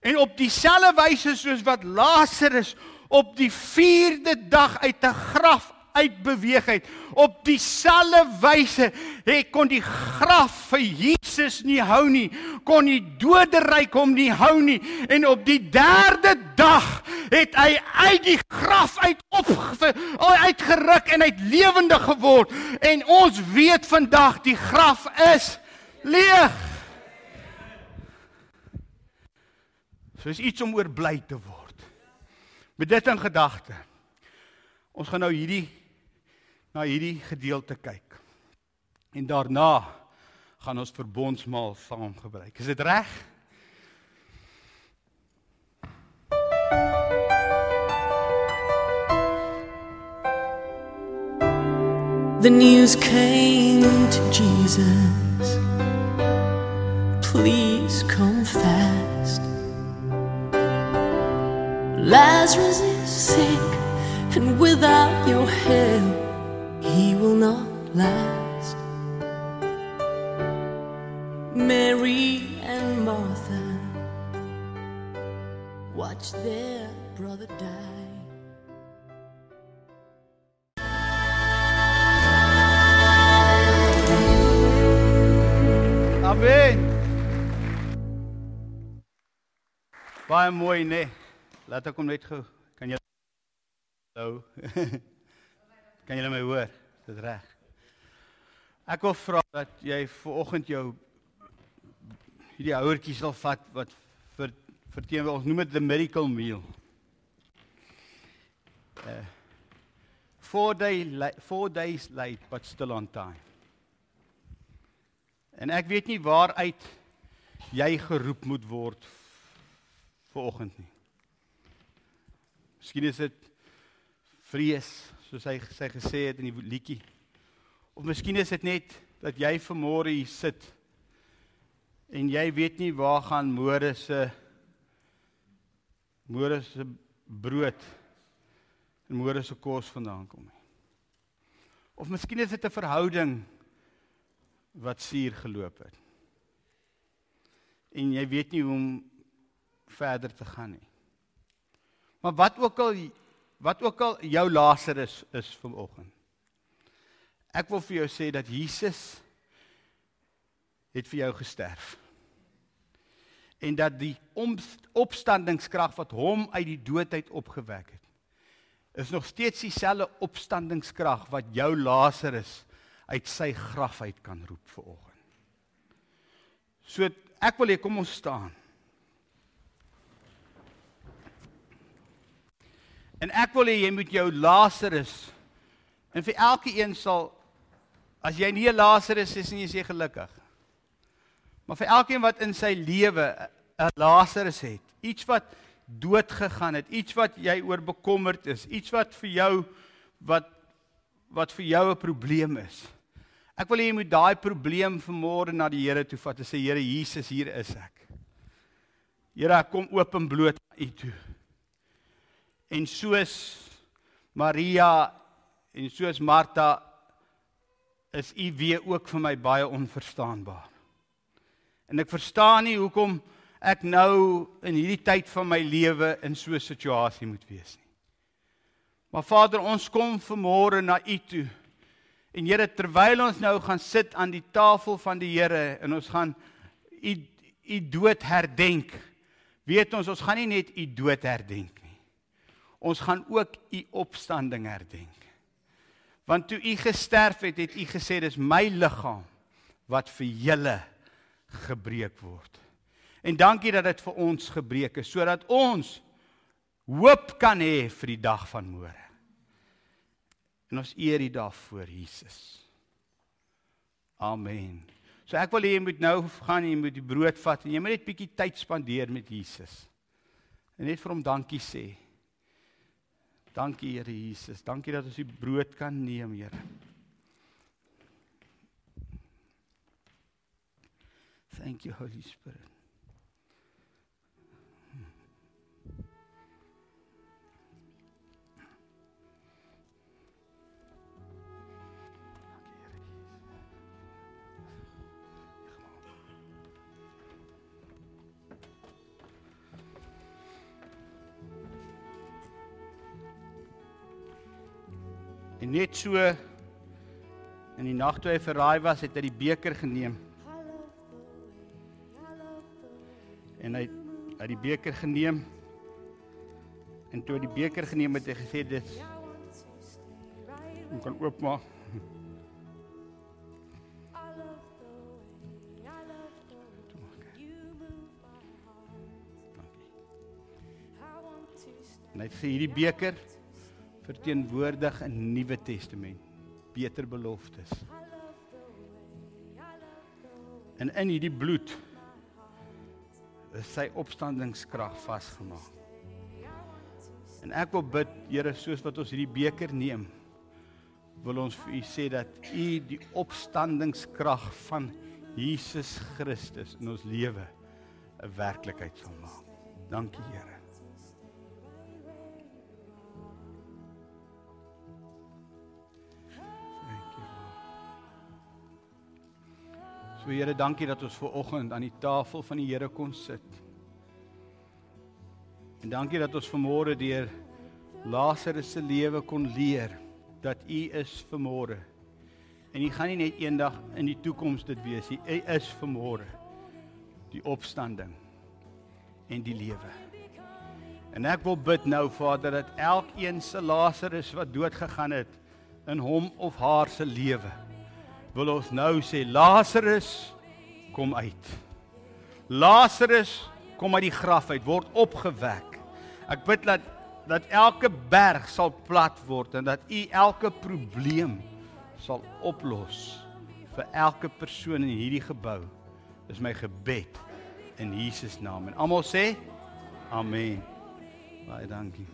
En op dieselfde wyse soos wat Lazarus op die 4de dag uit 'n graf uitbeweeg het. Op dieselfde wyse het kon die graf vir Jesus nie hou nie, kon die doderyk hom nie hou nie en op die 3de dag het hy uit die graf uit op uitgeruk en uit lewendig geword en ons weet vandag die graf is leeg. Soos iets om oor bly te word. Met dit in gedagte. Ons gaan nou hierdie na hierdie gedeelte kyk. En daarna gaan ons verbondsmaal saam gebruik. Is dit reg? The news came to Jesus. Please come fast. Lazarus is sick, and without your help, he will not last. Mary and Martha watch their brother die. Amen. Baie mooi, né? Nee. Laat ek hom net gou. Kan jy Hallo. [LAUGHS] kan jy my hoor? Dit reg? Ek wil vra dat jy ver oggend jou hierdie houertjie sal vat wat vir verteen ons noem dit the miracle meal. Uh 4 day 4 days late but still on time. En ek weet nie waaruit jy geroep moet word vir oggend nie. Miskien is dit vrees, soos hy sy gesê het in die liedjie. Of miskien is dit net dat jy vanmôre hier sit en jy weet nie waar gaan môre se môre se brood en môre se kos vandaan kom nie. Of miskien is dit 'n verhouding wat suur geloop het. En jy weet nie hoe om verder te gaan nie. Maar wat ook al wat ook al jou Lazarus is vanoggend. Ek wil vir jou sê dat Jesus het vir jou gesterf. En dat die opstandingskrag wat hom uit die dood uit opgewek het, is nog steeds dieselfde opstandingskrag wat jou Lazarus uit sy graf uit kan roep vir oggend. So ek wil hê kom ons staan. En ek wil hê jy moet jou Lazarus en vir elke een sal as jy nie 'n Lazarus is nie, is jy gelukkig. Maar vir elkeen wat in sy lewe 'n Lazarus het, iets wat dood gegaan het, iets wat jy oor bekommerd is, iets wat vir jou wat wat vir jou 'n probleem is. Ek wil hê jy moet daai probleem vanmôre na die Here toe vat en sê Here Jesus, hier is ek. Here, ek kom oop en bloot na U toe. En soos Maria en soos Martha is U weer ook vir my baie onverstaanbaar. En ek verstaan nie hoekom ek nou in hierdie tyd van my lewe in so 'n situasie moet wees nie. Maar Vader, ons kom vanmôre na U toe. En Here, terwyl ons nou gaan sit aan die tafel van die Here en ons gaan U U dood herdenk, weet ons ons gaan nie net U dood herdenk. Ons gaan ook U opstanding herdenk. Want toe U gesterf het, het U gesê dis my liggaam wat vir julle gebreek word. En dankie dat dit vir ons gebreek is sodat ons hoop kan hê vir die dag van môre. En ons eer U daarvoor, Jesus. Amen. So ek wil hê jy moet nou gaan jy moet die brood vat en jy moet net bietjie tyd spandeer met Jesus. En net vir hom dankie sê. Dankie Here Jesus. Dankie dat ons die brood kan neem, Here. Thank you Holy Spirit. Net so in die nag toe hy verraai was, het hy die beker geneem. En hy hy die beker geneem. En toe hy die beker geneem het, het hy gesê dit Ons kan oopmaak. En hy sê hierdie beker verteenwoordig 'n Nuwe Testament, beter beloftes. En in hierdie bloed is sy opstandingskrag vasgemaak. En ek wil bid, Here, soos wat ons hierdie beker neem, wil ons vir u sê dat u die opstandingskrag van Jesus Christus in ons lewe 'n werklikheid sal maak. Dankie, Here. So Here, dankie dat ons ver oggend aan die tafel van die Here kon sit. En dankie dat ons vanmôre deur Lazarus se lewe kon leer dat U is vanmôre. En U gaan nie net eendag in die toekoms dit wees nie. U is vanmôre die opstanding en die lewe. En ek wil bid nou Vader dat elkeen se Lazarus wat dood gegaan het in hom of haar se lewe wil ons nou sê Lazarus kom uit. Lazarus kom uit die graf uit, word opgewek. Ek bid dat dat elke berg sal plat word en dat U elke probleem sal oplos vir elke persoon in hierdie gebou. Dis my gebed in Jesus naam. En almal sê amen. Baie dankie.